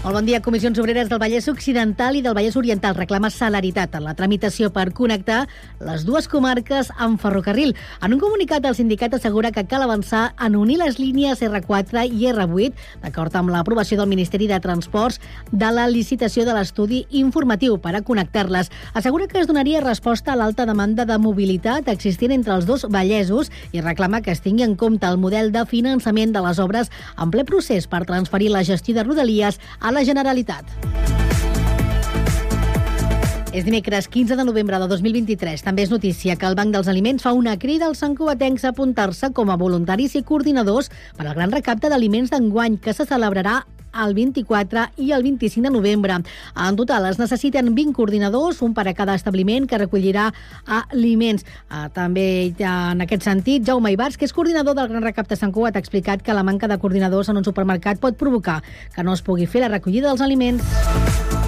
Molt bon dia. Comissions Obreres del Vallès Occidental i del Vallès Oriental reclama celeritat en la tramitació per connectar les dues comarques amb ferrocarril. En un comunicat, el sindicat assegura que cal avançar en unir les línies R4 i R8, d'acord amb l'aprovació del Ministeri de Transports de la licitació de l'estudi informatiu per a connectar-les. Assegura que es donaria resposta a l'alta demanda de mobilitat existent entre els dos vallesos i reclama que es tingui en compte el model de finançament de les obres en ple procés per transferir la gestió de Rodalies a la Generalitat. És dimecres 15 de novembre de 2023. També és notícia que el Banc dels Aliments fa una crida als santcuatencs a apuntar-se com a voluntaris i coordinadors per al gran recapte d'aliments d'enguany que se celebrarà el 24 i el 25 de novembre. En total es necessiten 20 coordinadors, un per a cada establiment que recollirà aliments. Ah, també en aquest sentit, Jaume Ibars, que és coordinador del Gran Recapte Sant Cugat, ha explicat que la manca de coordinadors en un supermercat pot provocar que no es pugui fer la recollida dels aliments.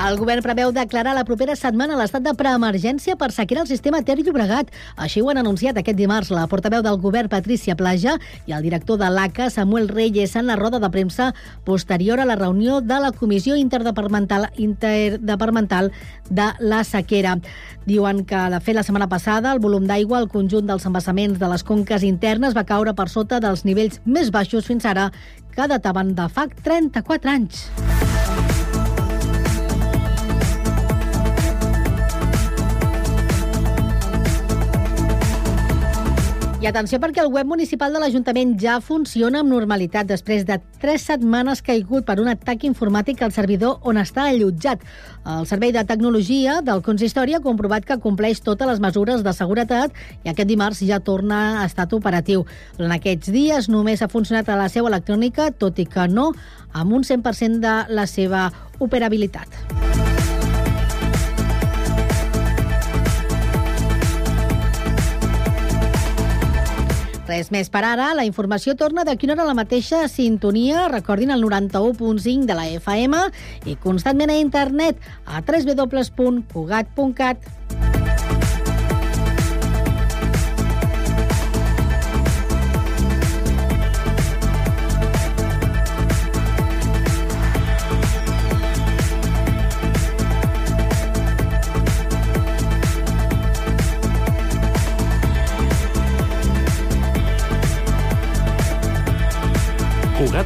El govern preveu declarar la propera setmana l'estat de preemergència per sequera al sistema Ter Llobregat. Així ho han anunciat aquest dimarts la portaveu del govern Patricia Plaja i el director de l'ACA Samuel Reyes en la roda de premsa posterior a la reunió de la Comissió Interdepartamental, Interdepartamental de la Sequera. Diuen que, de fet, la setmana passada el volum d'aigua al conjunt dels embassaments de les conques internes va caure per sota dels nivells més baixos fins ara que dataven de fa 34 anys. I atenció perquè el web municipal de l'Ajuntament ja funciona amb normalitat després de tres setmanes caigut per un atac informàtic al servidor on està allotjat. El Servei de Tecnologia del Consistori ha comprovat que compleix totes les mesures de seguretat i aquest dimarts ja torna a estat operatiu. Durant aquests dies només ha funcionat a la seu electrònica, tot i que no amb un 100% de la seva operabilitat. Res més per ara. La informació torna d'aquí una hora la mateixa sintonia. Recordin el 91.5 de la FM i constantment a internet a www.cugat.cat.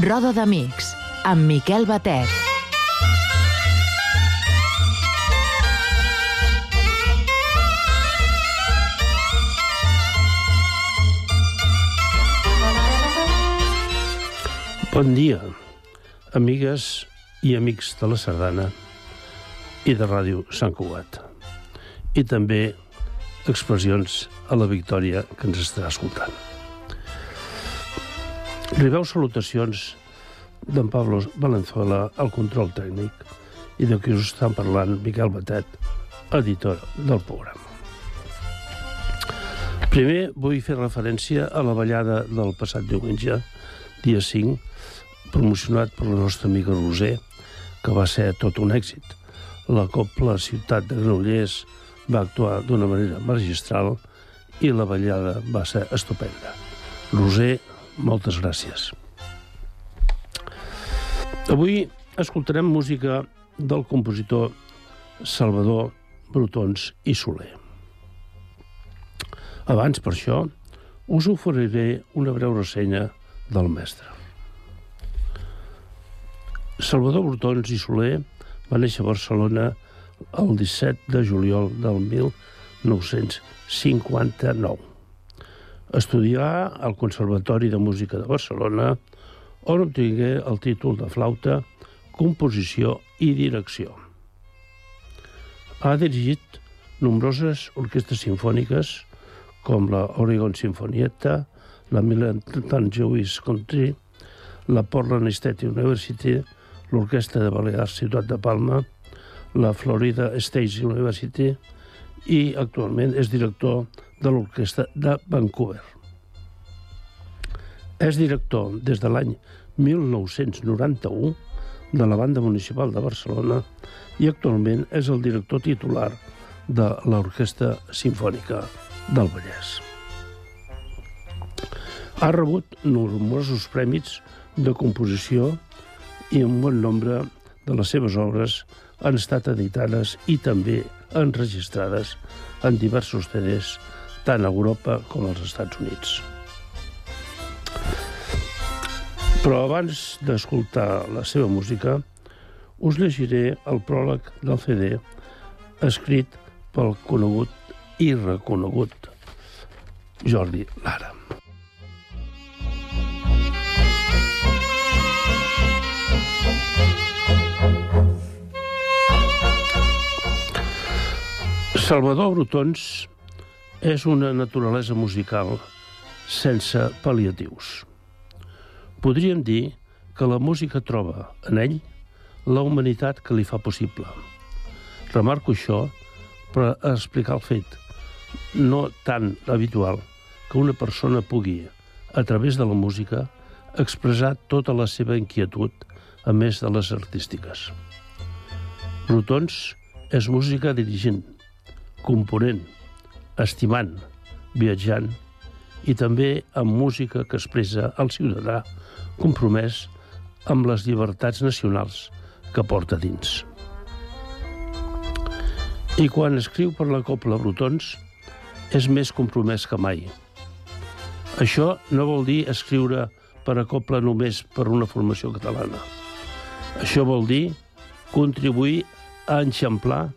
Roda d'Amics, amb Miquel Batet. Bon dia, amigues i amics de la Sardana i de Ràdio Sant Cugat. I també expressions a la Victòria que ens estarà escoltant. Ribeu salutacions d'en Pablo Valenzuela al control tècnic i de qui us estan parlant Miquel Batet, editor del programa. Primer vull fer referència a la ballada del passat diumenge, dia 5, promocionat per la nostra amiga Roser, que va ser tot un èxit. La Copla Ciutat de Granollers va actuar d'una manera magistral i la ballada va ser estupenda. Roser, moltes gràcies. Avui escoltarem música del compositor Salvador Brutons i Soler. Abans, per això, us oferiré una breu ressenya del mestre. Salvador Brutons i Soler va néixer a Barcelona el 17 de juliol del 1959. Estudià al Conservatori de Música de Barcelona, on obtingué el títol de flauta, composició i direcció. Ha dirigit nombroses orquestres sinfòniques, com la Oregon Sinfonietta, la Militant Jewish Country, la Portland State University, l'Orquestra de Balears Ciutat de Palma, la Florida State University i actualment és director de l'Orquestra de Vancouver. És director des de l'any 1991 de la Banda Municipal de Barcelona i actualment és el director titular de l'Orquestra Simfònica del Vallès. Ha rebut nombrosos prèmits de composició i un bon nombre de les seves obres han estat editades i també enregistrades en diversos CDs tant a Europa com als Estats Units. Però abans d'escoltar la seva música, us llegiré el pròleg del CD escrit pel conegut i reconegut Jordi Lara. Salvador Brutons és una naturalesa musical sense pal·liatius. Podríem dir que la música troba en ell la humanitat que li fa possible. Remarco això per explicar el fet no tan habitual que una persona pugui, a través de la música, expressar tota la seva inquietud, a més de les artístiques. Brutons és música dirigint, component, estimant, viatjant i també amb música que expressa el ciutadà compromès amb les llibertats nacionals que porta dins. I quan escriu per la Copla Brutons, és més compromès que mai. Això no vol dir escriure per a Copla només per una formació catalana. Això vol dir contribuir a enxamplar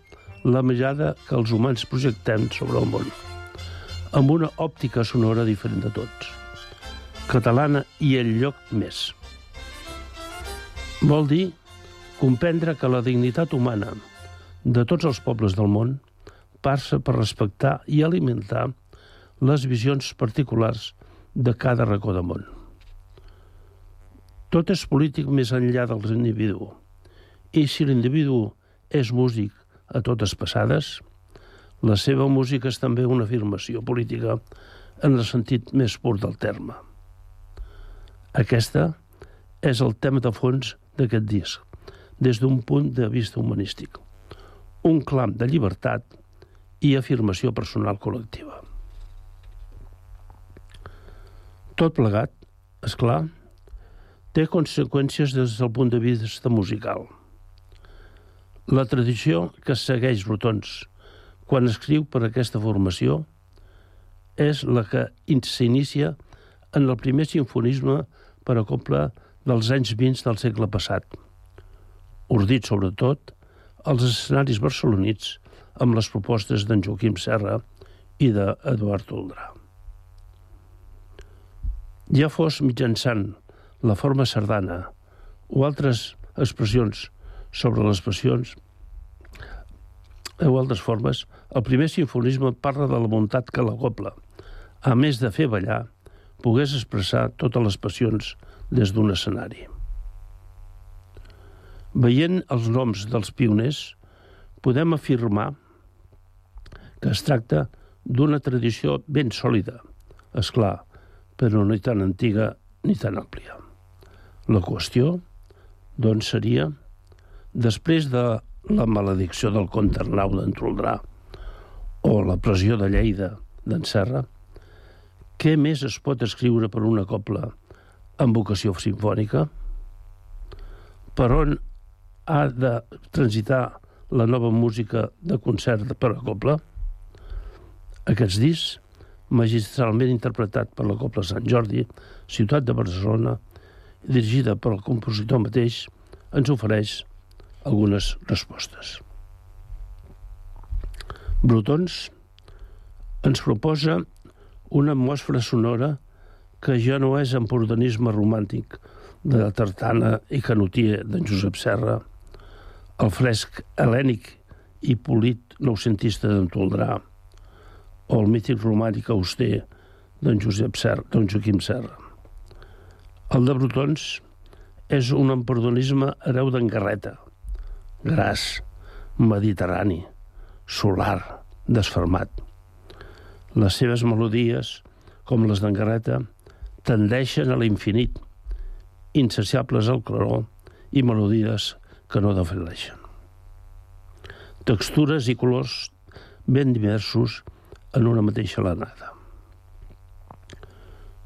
la mirada que els humans projectem sobre el món, amb una òptica sonora diferent de tots, catalana i el lloc més. Vol dir comprendre que la dignitat humana de tots els pobles del món passa per respectar i alimentar les visions particulars de cada racó de món. Tot és polític més enllà del individu. I si l'individu és músic a totes passades, la seva música és també una afirmació política en el sentit més pur del terme. Aquesta és el tema de fons d'aquest disc, des d'un punt de vista humanístic. Un clam de llibertat i afirmació personal col·lectiva. Tot plegat, és clar, té conseqüències des del punt de vista musical. La tradició que segueix Rotons quan escriu per aquesta formació és la que s'inicia en el primer sinfonisme per a copla dels anys 20 del segle passat, ordit sobretot als escenaris barcelonits amb les propostes d'en Joaquim Serra i d'Eduard Oldrà. Ja fos mitjançant la forma sardana o altres expressions sobre les passions o altres formes, el primer sinfonisme parla de la bondat que la copla, a més de fer ballar, pogués expressar totes les passions des d'un escenari. Veient els noms dels pioners, podem afirmar que es tracta d'una tradició ben sòlida, és clar, però no tan antiga ni tan àmplia. La qüestió, doncs, seria, després de la maledicció del comte Arnau d'en Troldrà o la pressió de Lleida d'en Serra, què més es pot escriure per una copla amb vocació sinfònica? Per on ha de transitar la nova música de concert per a copla? Aquests discs, magistralment interpretat per la Copla Sant Jordi, ciutat de Barcelona, dirigida pel compositor mateix, ens ofereix algunes respostes. Brutons ens proposa una atmosfera sonora que ja no és empordanisme romàntic de la tartana i canotier d'en Josep Serra, el fresc helènic i polit noucentista d'en Toldrà, o el mític romànic auster d'en Josep Serra, d'en Joaquim Serra. El de Brutons és un emperdonisme hereu d'en Garreta, gras, mediterrani, solar, desfermat. Les seves melodies, com les d'en Garreta, tendeixen a l'infinit, insaciables al claror i melodies que no defeneixen. Textures i colors ben diversos en una mateixa lanada.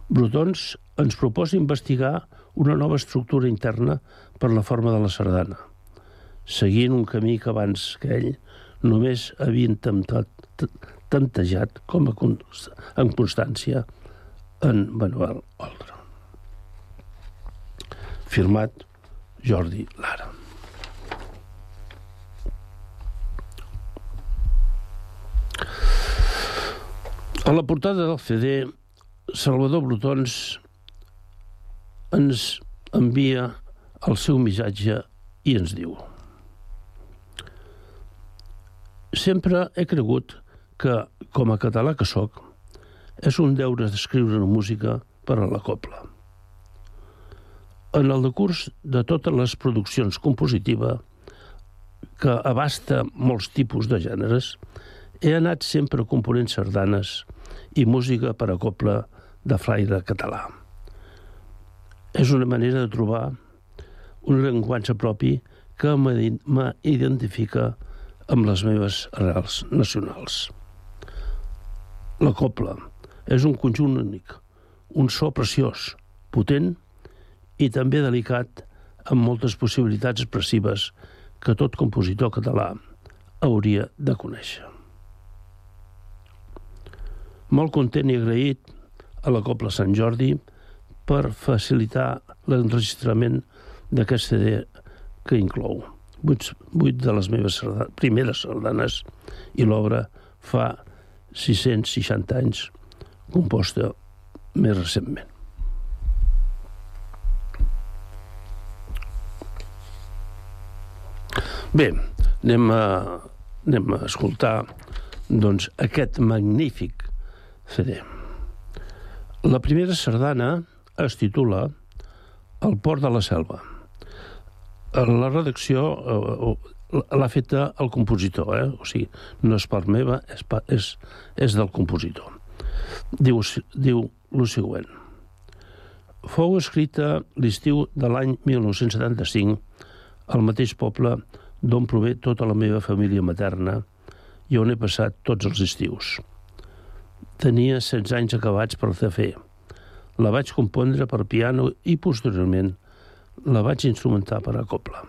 Brutons ens proposa investigar una nova estructura interna per la forma de la sardana, seguint un camí que abans que ell només havia intentat tantejat com a en constància en Manuel Oldra. Firmat Jordi Lara. A la portada del CD, Salvador Brutons ens envia el seu missatge i ens diu Sempre he cregut que, com a català que sóc, és un deure d'escriure una música per a la copla. En el decurs de totes les produccions compositiva que abasta molts tipus de gèneres, he anat sempre component sardanes i música per a copla de flaire català. És una manera de trobar un llenguatge propi que m'identifica amb les meves arrels nacionals. La copla és un conjunt únic, un so preciós, potent i també delicat amb moltes possibilitats expressives que tot compositor català hauria de conèixer molt content i agraït a la Copla Sant Jordi per facilitar l'enregistrament d'aquest CD que inclou vuit, vuit de les meves sardanes, primeres sardanes i l'obra fa 660 anys, composta més recentment. Bé, anem a, anem a escoltar doncs, aquest magnífic CD. La primera sardana es titula El port de la selva. La redacció eh, l'ha feta el compositor, eh? o sigui, no és part meva, és, és, és del compositor. Diu, diu el següent. Fou escrita l'estiu de l'any 1975 al mateix poble d'on prové tota la meva família materna i on he passat tots els estius. Tenia 16 anys acabats per fer. La vaig compondre per piano i posteriorment la vaig instrumentar per a copla.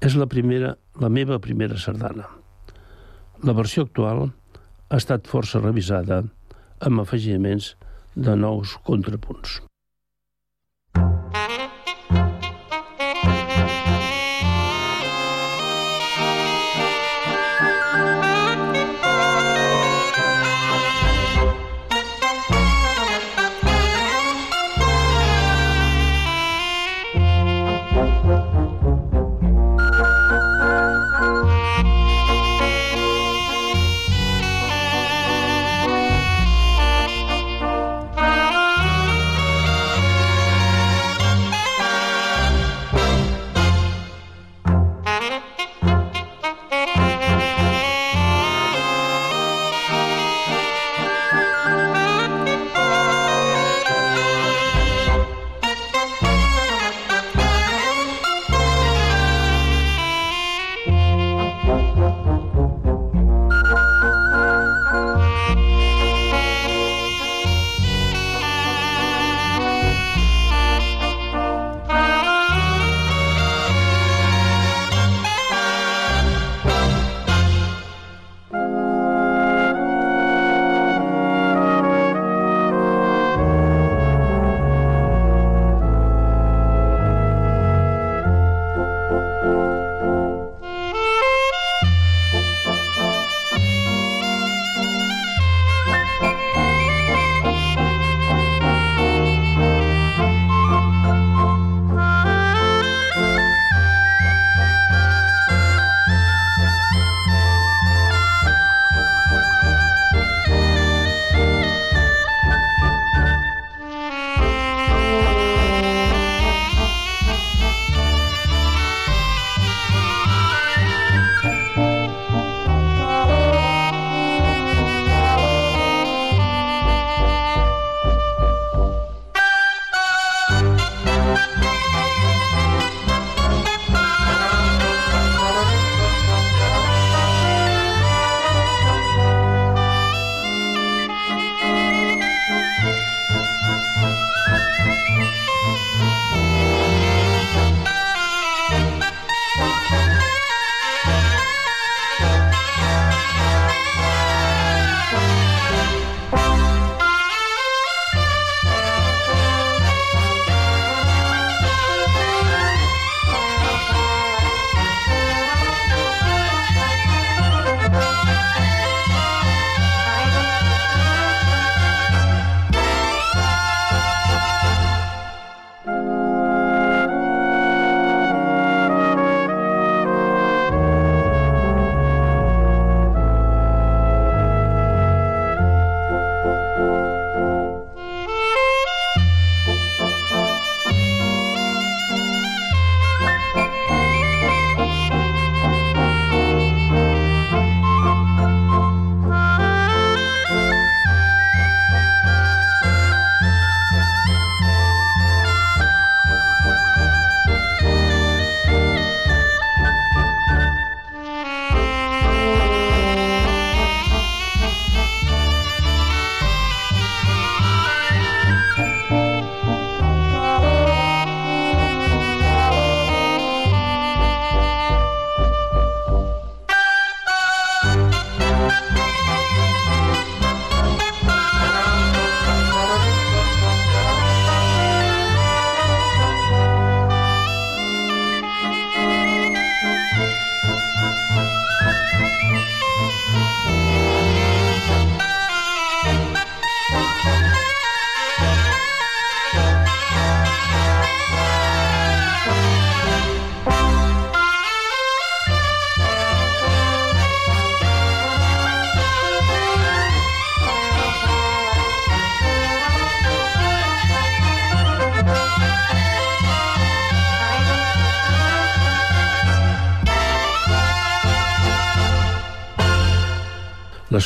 És la, primera, la meva primera sardana. La versió actual ha estat força revisada amb afegiments de nous contrapunts.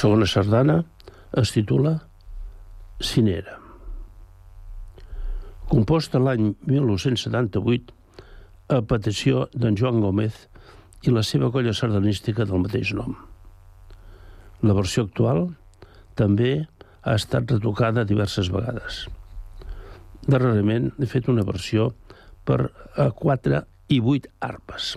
Segona sardana es titula Cinera. Composta l'any 1978 a petició d'en Joan Gómez i la seva colla sardanística del mateix nom. La versió actual també ha estat retocada diverses vegades. Darrerament he fet una versió per a 4 i 8 arpes.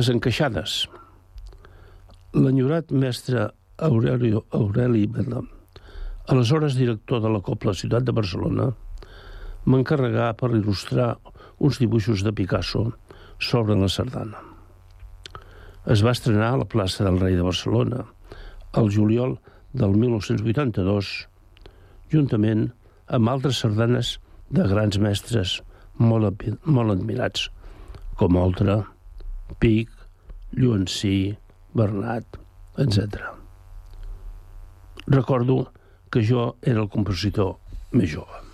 Les encaixades. L'enyorat mestre Aureli, Aureli perdó, aleshores director de la Copla Ciutat de Barcelona, m'encarregà per il·lustrar uns dibuixos de Picasso sobre la sardana. Es va estrenar a la plaça del Rei de Barcelona el juliol del 1982, juntament amb altres sardanes de grans mestres molt, molt admirats, com Oltra, Pic, Lluancí, Bernat, etc. Recordo que jo era el compositor més jove.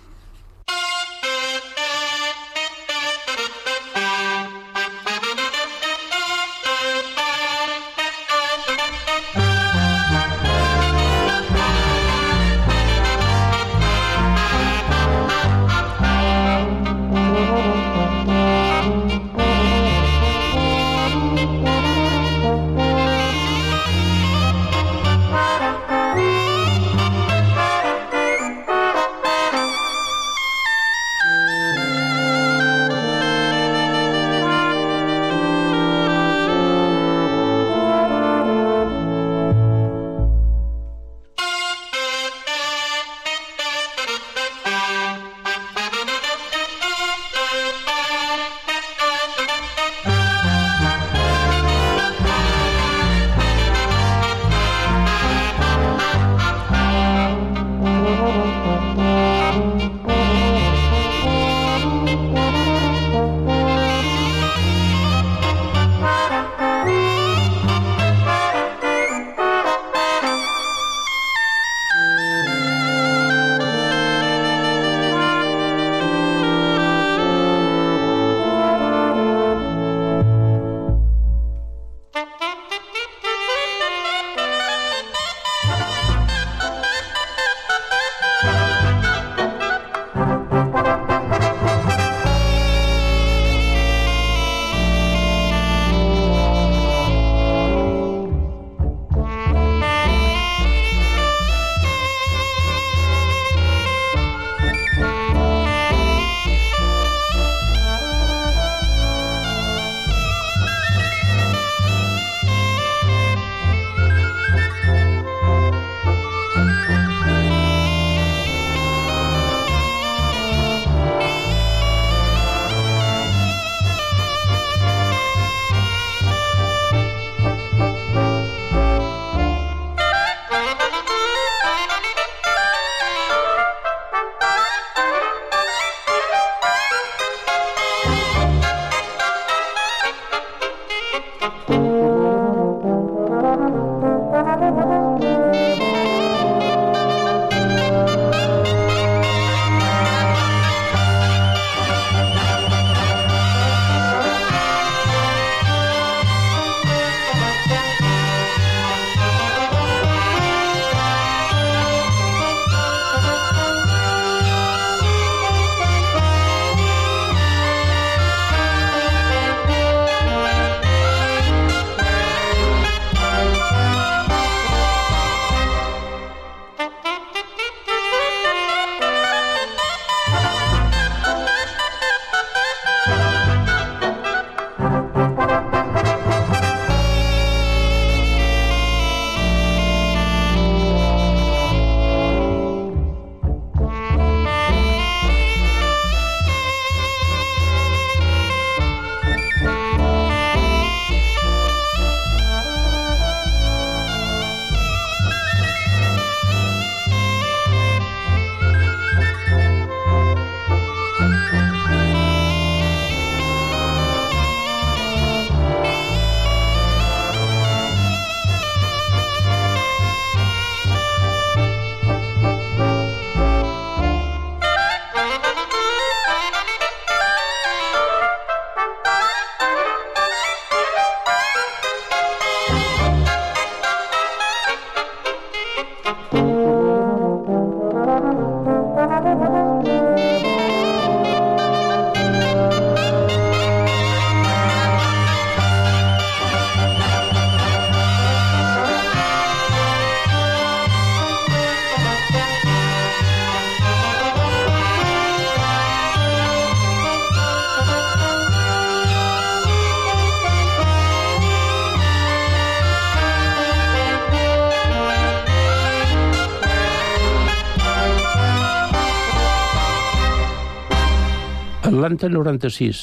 L'Anta 96,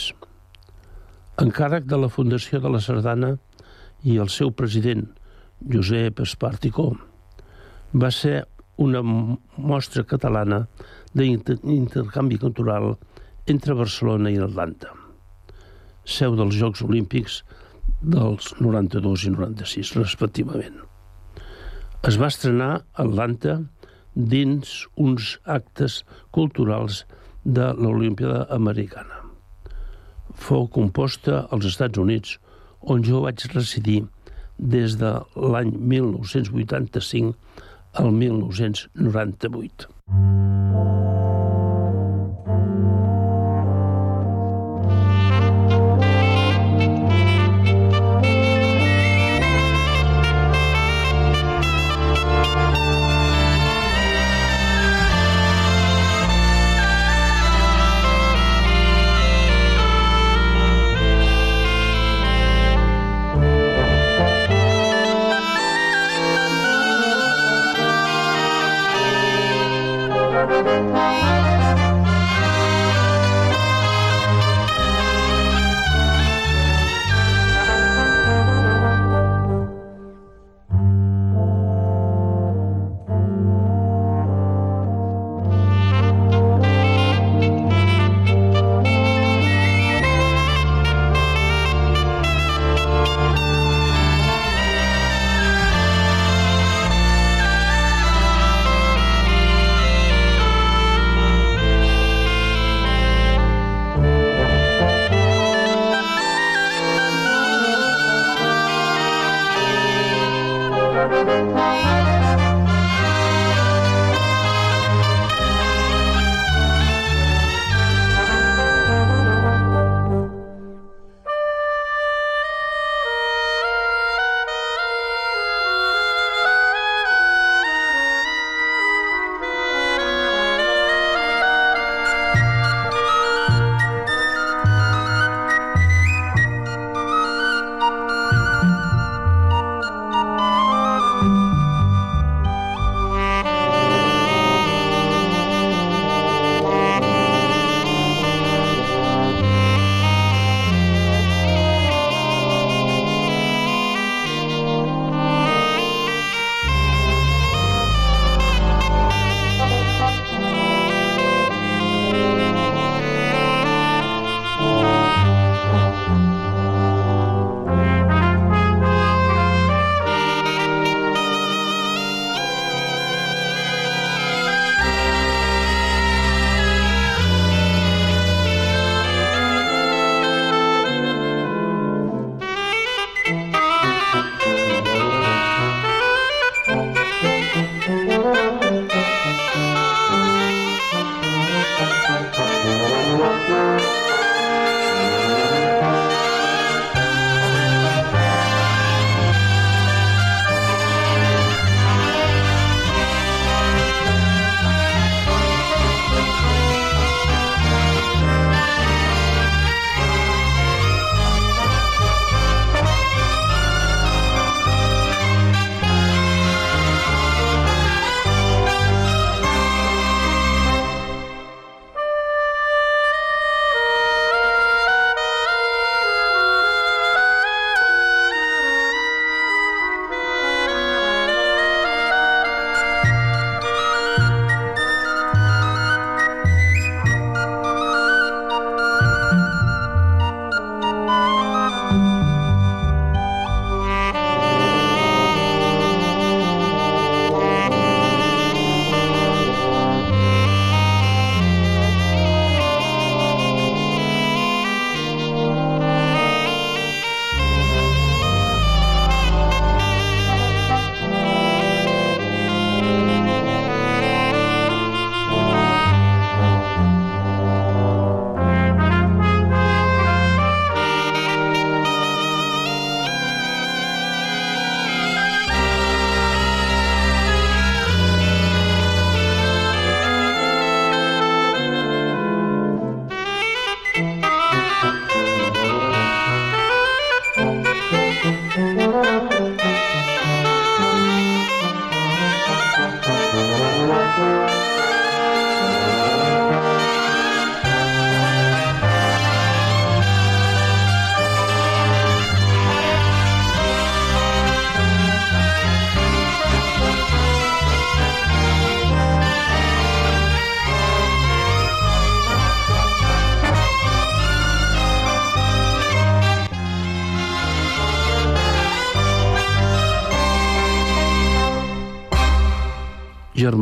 encàrrec de la Fundació de la Sardana i el seu president, Josep Esparticó, va ser una mostra catalana d'intercanvi cultural entre Barcelona i Atlanta, seu dels Jocs Olímpics dels 92 i 96, respectivament. Es va estrenar a Atlanta dins uns actes culturals de l'Olimpíada Americana. Fou composta als Estats Units, on jo vaig residir des de l'any 1985 al 1998.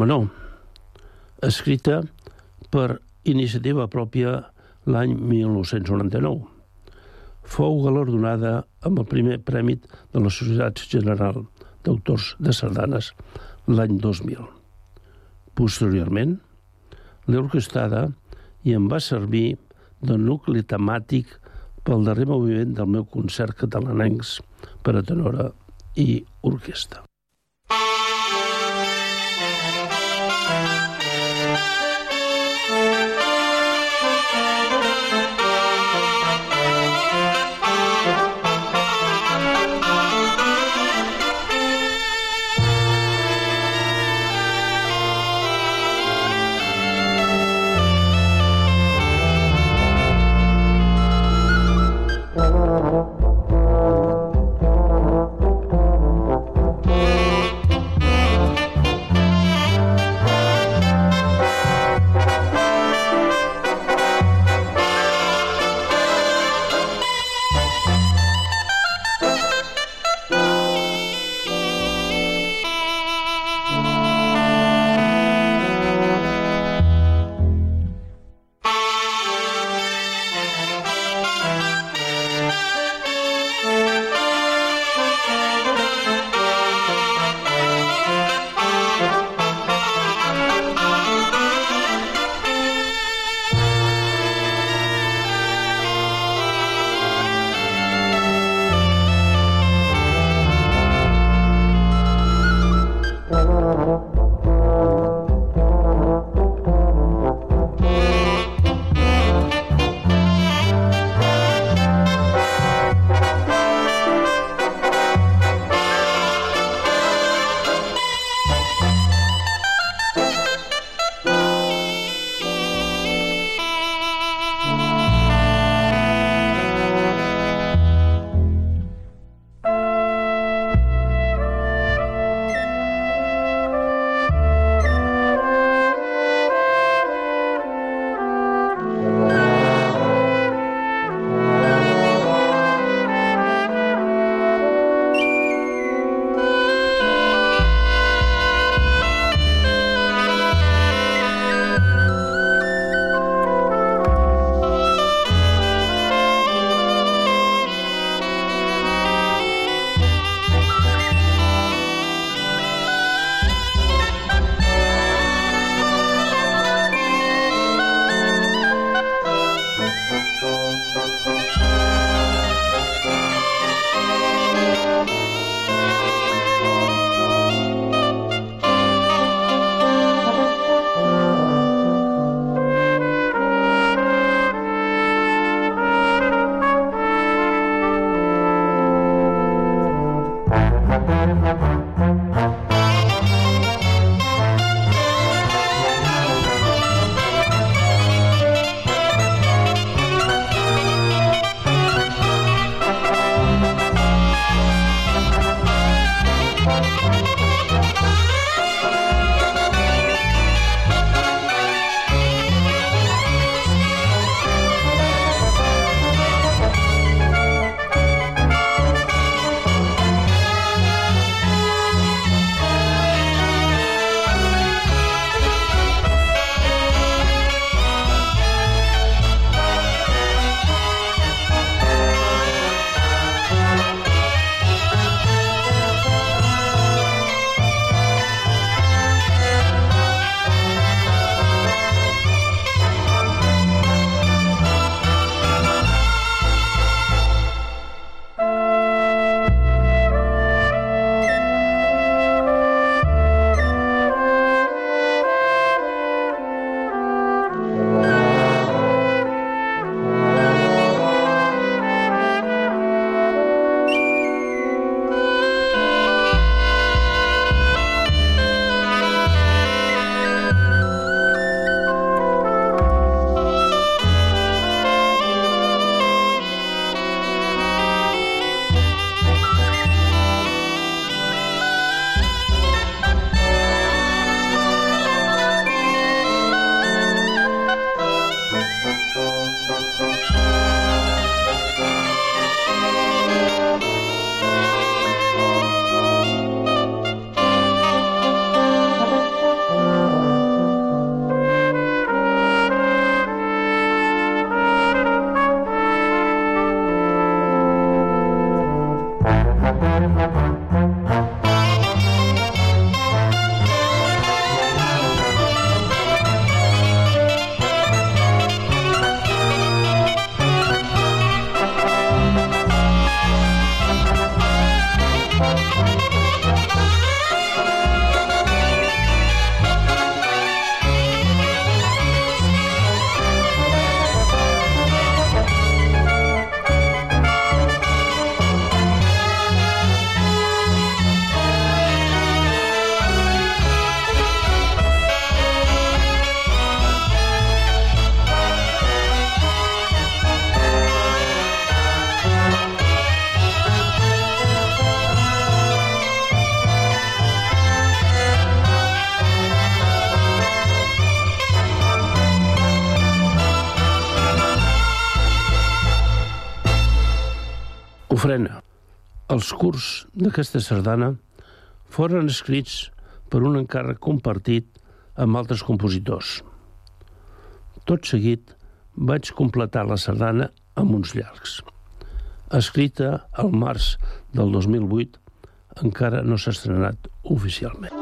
Germanó, escrita per iniciativa pròpia l'any 1999. Fou galardonada amb el primer prèmit de la Societat General d'Autors de Sardanes l'any 2000. Posteriorment, l'he orquestada i em va servir de nucli temàtic pel darrer moviment del meu concert catalanencs per a tenora i orquestra. Ofrena. Els curs d'aquesta sardana foren escrits per un encàrrec compartit amb altres compositors. Tot seguit vaig completar la sardana amb uns llargs. Escrita al març del 2008, encara no s'ha estrenat oficialment.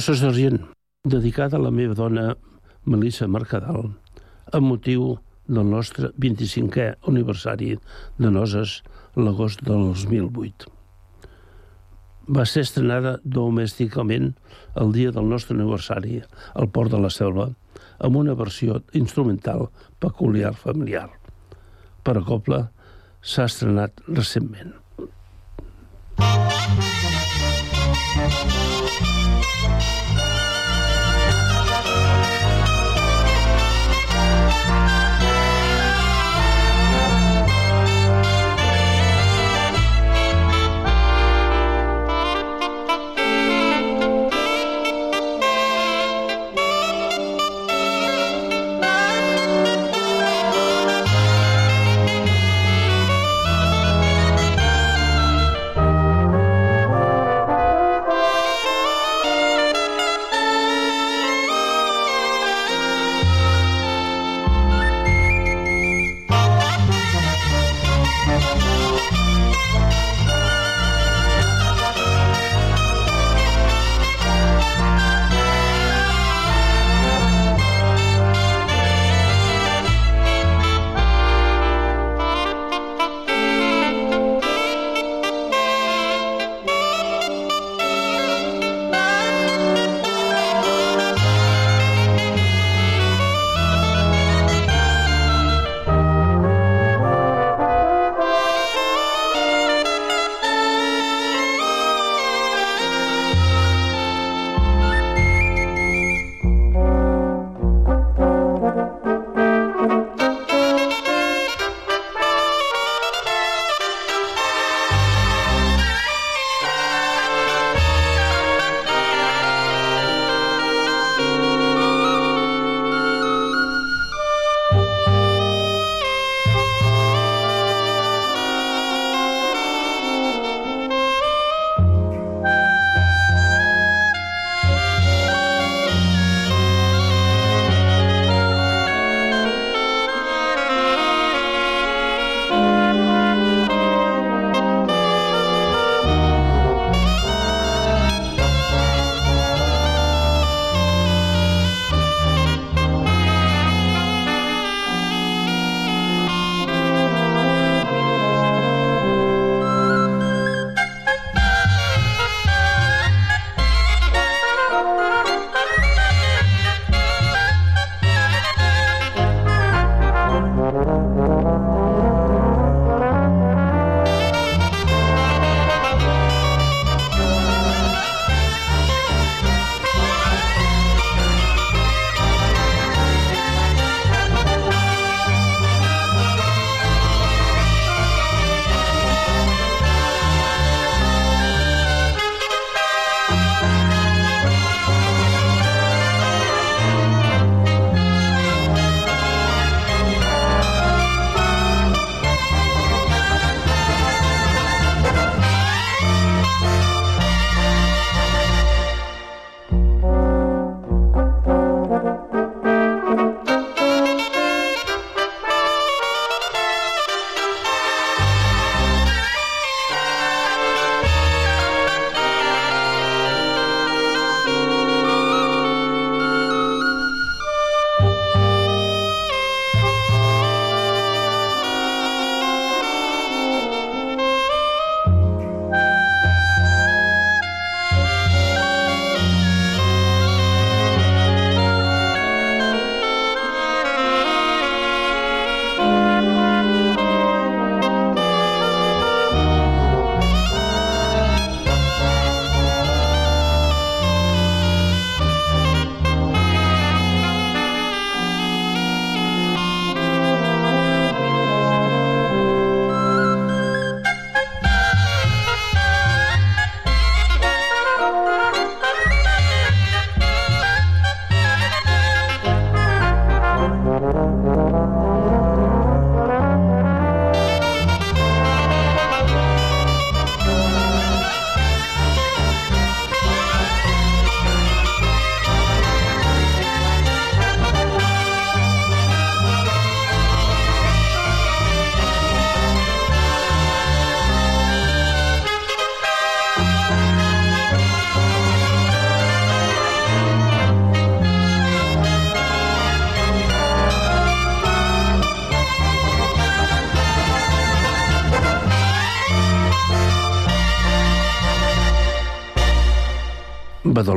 Noces d'Argent, dedicada a la meva dona Melissa Mercadal, amb motiu del nostre 25è aniversari de Noses l'agost del 2008. Va ser estrenada domèsticament el dia del nostre aniversari al Port de la Selva amb una versió instrumental peculiar familiar. Per a Copla s'ha estrenat recentment.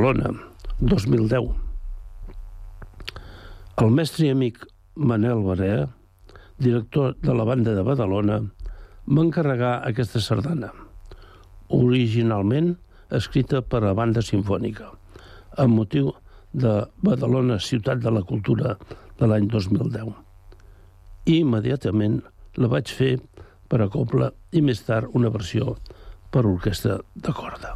Badalona, 2010. El mestre i amic Manel Barea, director de la banda de Badalona, va encarregar aquesta sardana, originalment escrita per a banda sinfònica, amb motiu de Badalona, ciutat de la cultura de l'any 2010. I immediatament la vaig fer per a coble i més tard una versió per orquestra de corda.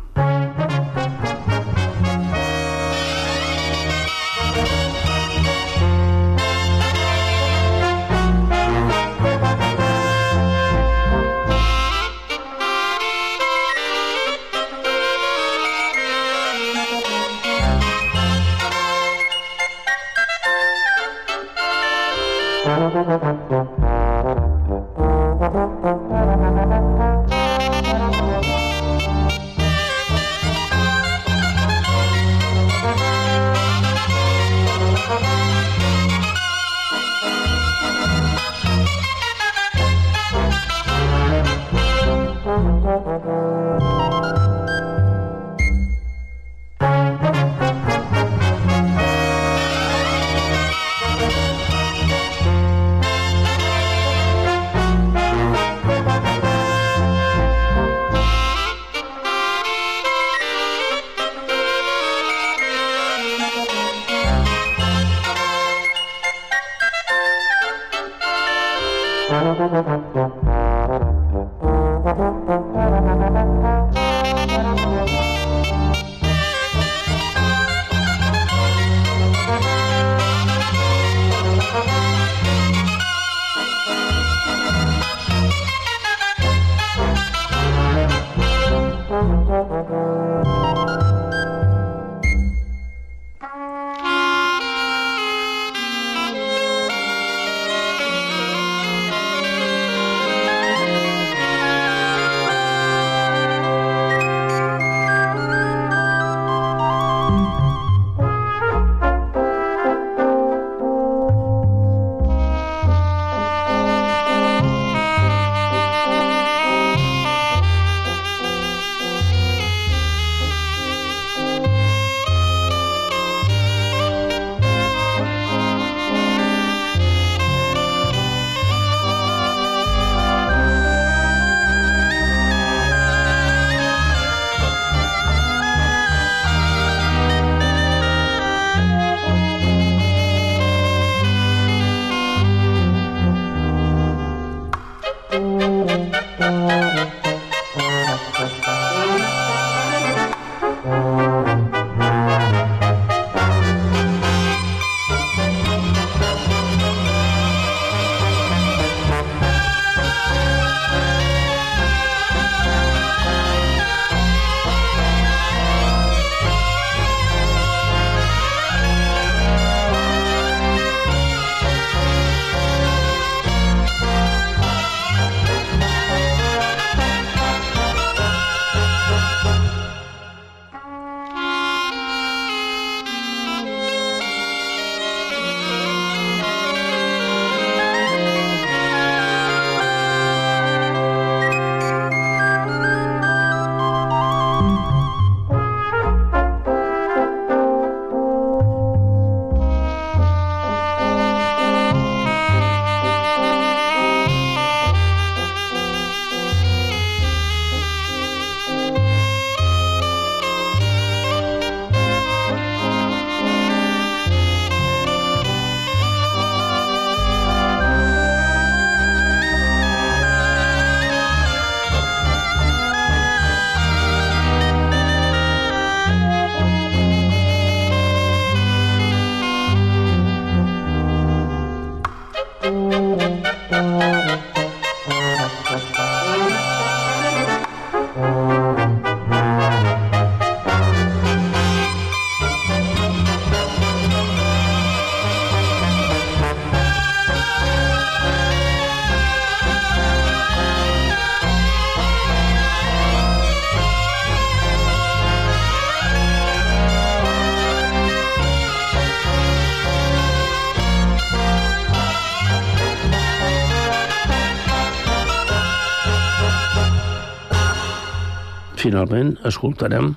Finalment, escoltarem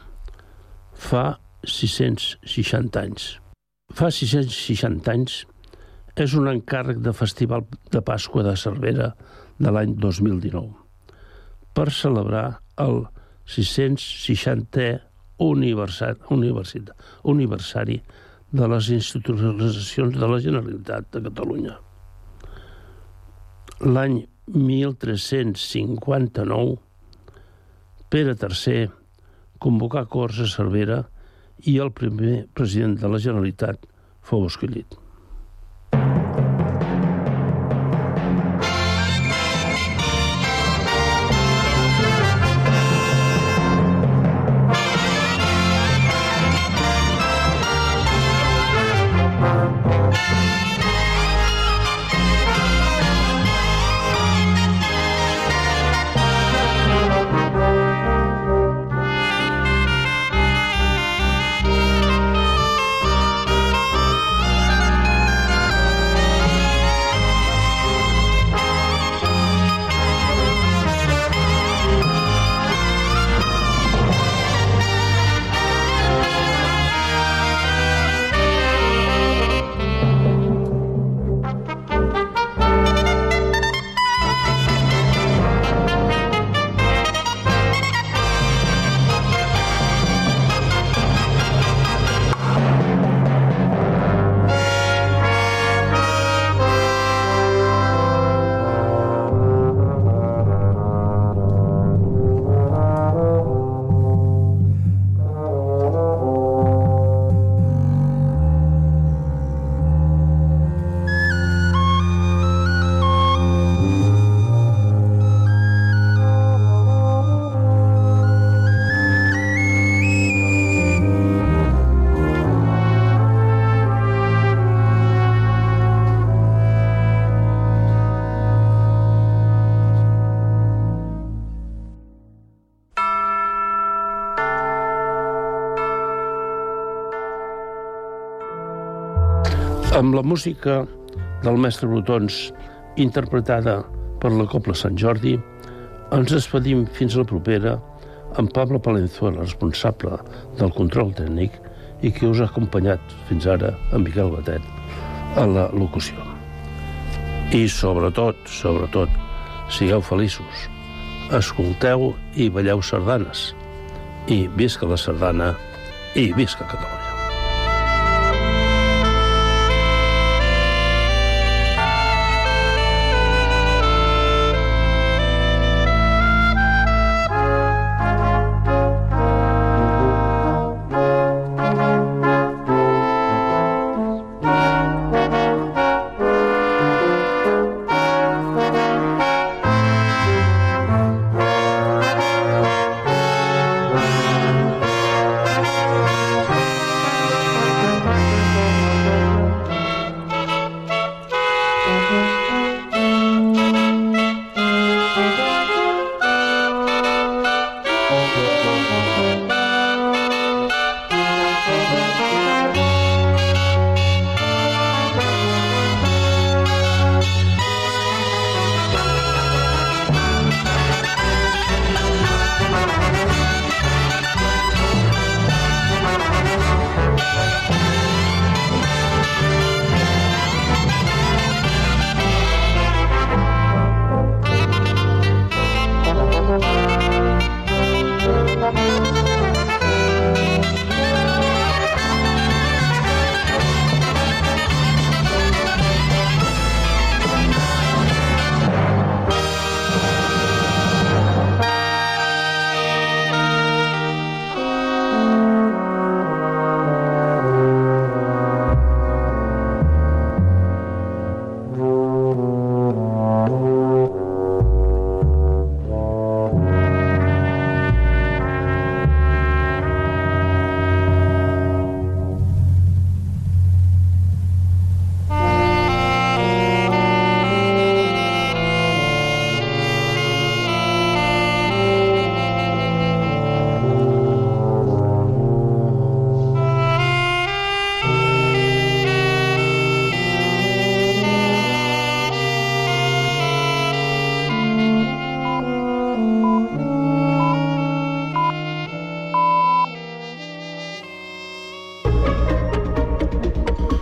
Fa 660 anys. Fa 660 anys és un encàrrec de Festival de Pasqua de Cervera de l'any 2019 per celebrar el 660è aniversari, aniversari de les institucionalitzacions de la Generalitat de Catalunya. L'any 1359, Pere III convocà Corts a Cervera i el primer president de la Generalitat fou escollit. Amb la música del mestre Brutons, interpretada per la Copla Sant Jordi, ens despedim fins a la propera amb Pablo Palenzuela, responsable del control tècnic i que us ha acompanyat fins ara amb Miquel Batet a la locució. I sobretot, sobretot, sigueu feliços, escolteu i balleu sardanes. I visca la sardana i visca Catalunya.